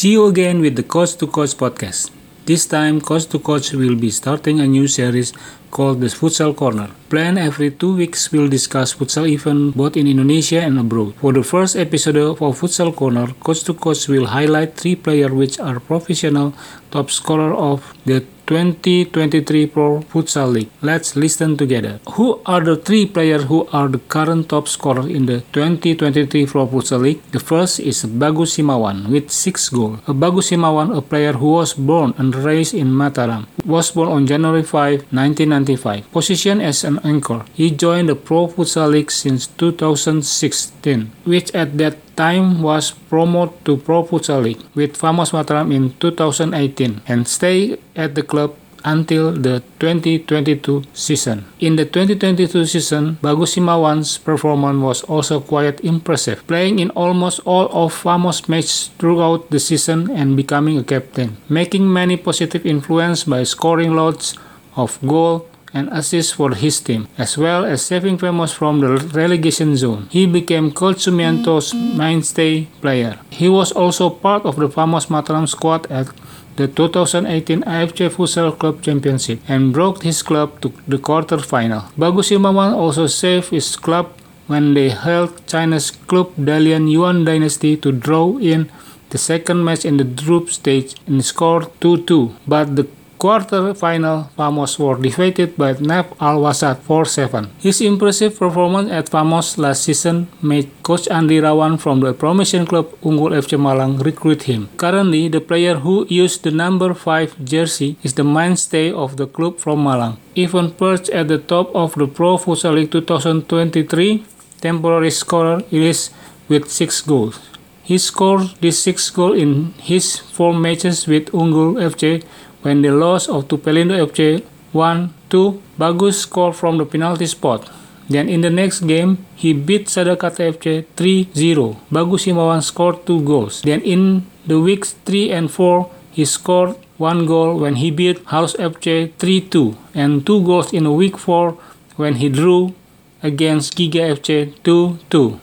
See you again with the Coach to Coach podcast. This time, Coach to Coach will be starting a new series called the Futsal Corner. Plan every two weeks we'll discuss futsal event both in Indonesia and abroad. For the first episode of Futsal Corner, Coach to Coach will highlight three players which are professional top scorer of the 2023 Pro Futsal League. Let's listen together. Who are the three players who are the current top scorers in the 2023 Pro Futsal League? The first is Bagus Simawan with 6 goals. Bagus Simawan, a player who was born and raised in Mataram, was born on January 5, 1995. Position as an anchor. He joined the Pro Futsal League since 2016, which at that time was promoted to Pro Futsal League with Vamos Mataram in 2018 and stayed at the club until the 2022 season. In the 2022 season, Bagus Himawan's performance was also quite impressive, playing in almost all of Vamos matches throughout the season and becoming a captain, making many positive influence by scoring lots of goals and assists for his team, as well as saving Vamos from the relegation zone. He became Coach mainstay player. He was also part of the Vamos Mataram squad at the 2018 AFC Futsal Club Championship and brought his club to the quarter final. Bagus Himawan also saved his club when they held China's Club Dalian Yuan Dynasty to draw in the second match in the group stage and scored 2-2, but the quarter final, Famos were defeated by Naf Al Wasat 4-7. His impressive performance at Famos last season made coach Andi Rawan from the promotion club Unggul FC Malang recruit him. Currently, the player who used the number 5 jersey is the mainstay of the club from Malang. Even perched at the top of the Pro Futsal League 2023, temporary scorer is with 6 goals. He scored these 6 goals in his 4 matches with Unggul FC when they lost to Pelindo FC 1-2, Bagus scored from the penalty spot. Then in the next game, he beat Sadakata FC 3-0. Bagus Simawan scored two goals. Then in the weeks 3 and 4, he scored one goal when he beat House FC 3-2 and two goals in week 4 when he drew against Giga FC 2-2.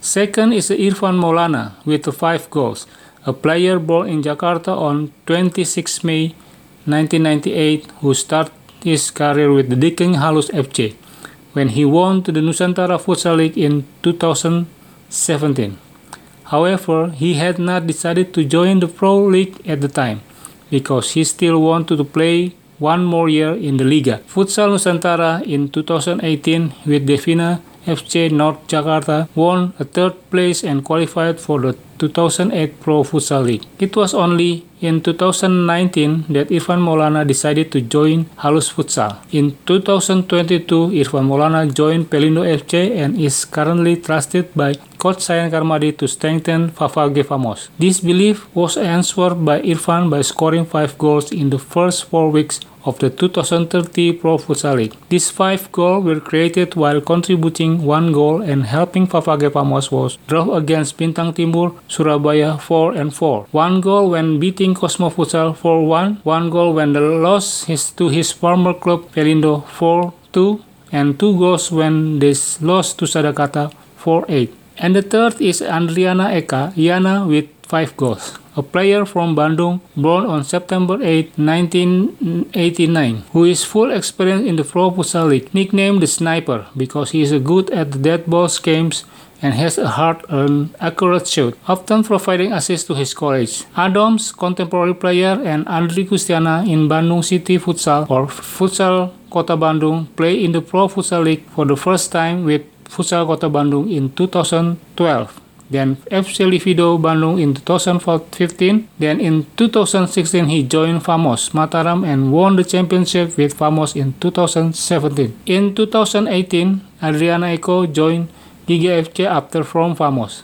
Second is Irfan Maulana with 5 goals a player born in Jakarta on 26 May 1998 who started his career with the Diking Halus FC when he won to the Nusantara Futsal League in 2017. However, he had not decided to join the Pro League at the time because he still wanted to play one more year in the Liga. Futsal Nusantara in 2018 with Devina FC North Jakarta won a third place and qualified for the 2008 Pro Futsal League. It was only in 2019 that Irfan Maulana decided to join Halus Futsal. In 2022, Irfan Maulana joined Pelindo FC and is currently trusted by Coach Sayan Karmadi to strengthen Vamos. This belief was answered by Irfan by scoring 5 goals in the first 4 weeks of the 2030 Pro Futsal League. These 5 goals were created while contributing 1 goal and helping Vamos was draw against Bintang Timur Surabaya 4 and 4. 1 goal when beating Cosmo Futsal 4-1, 1 goal when the loss his, to his former club Pelindo 4-2, and 2 goals when they lost to Sadakata 4-8. And the third is Andriyana Ekayana with 5 goals. A player from Bandung, born on September 8, 1989, who is full experience in the Pro Futsal League, nicknamed the Sniper because he is good at the dead balls games and has a hard and accurate shot, often providing assists to his colleagues. Adams, contemporary player, and Andri Kustiana in Bandung City Futsal or Futsal Kota Bandung play in the Pro Futsal League for the first time with Futsal Kota Bandung in 2012. Then FC Livido Bandung in 2015. Then in 2016 he joined Famos Mataram and won the championship with Famos in 2017. In 2018, Adriana Eko joined Giga FC after from Famos.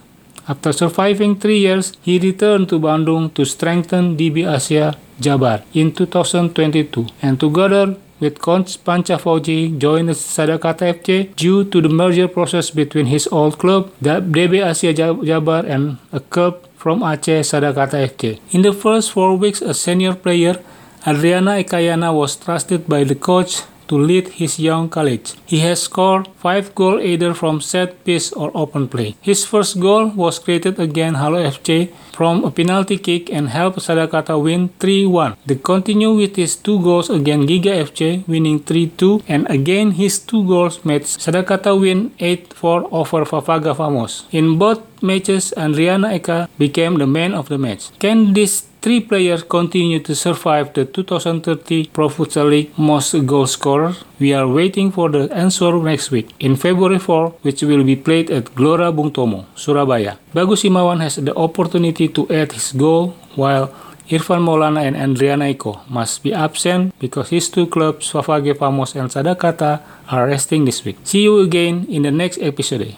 After surviving three years, he returned to Bandung to strengthen DB Asia Jabar in 2022 and together with Coach Panca Fauji joined Sadakata FC due to the merger process between his old club, DB Asia Jabar and a club from Aceh Sadakata FC. In the first four weeks as senior player, Adriana Ekayana was trusted by the coach to lead his young college. He has scored 5 goals either from set piece or open play. His first goal was created against Halo FC from a penalty kick and helped Sadakata win 3-1. They continue with his two goals against Giga FC winning 3-2 and again his two goals made Sadakata win 8-4 over Fafage Vamos. In both matches Andriyana Eka became the man of the match. Can these three players continue to survive the 2030 Pro Futsal League most goal scorer? We are waiting for the answer next week in February 4 which will be played at Glora Bung Tomo, Surabaya. Bagus Imawan has the opportunity to add his goal while Irfan Maulana and Andriana Eko must be absent because his two clubs, Favage Famos and Sadakata, are resting this week. See you again in the next episode.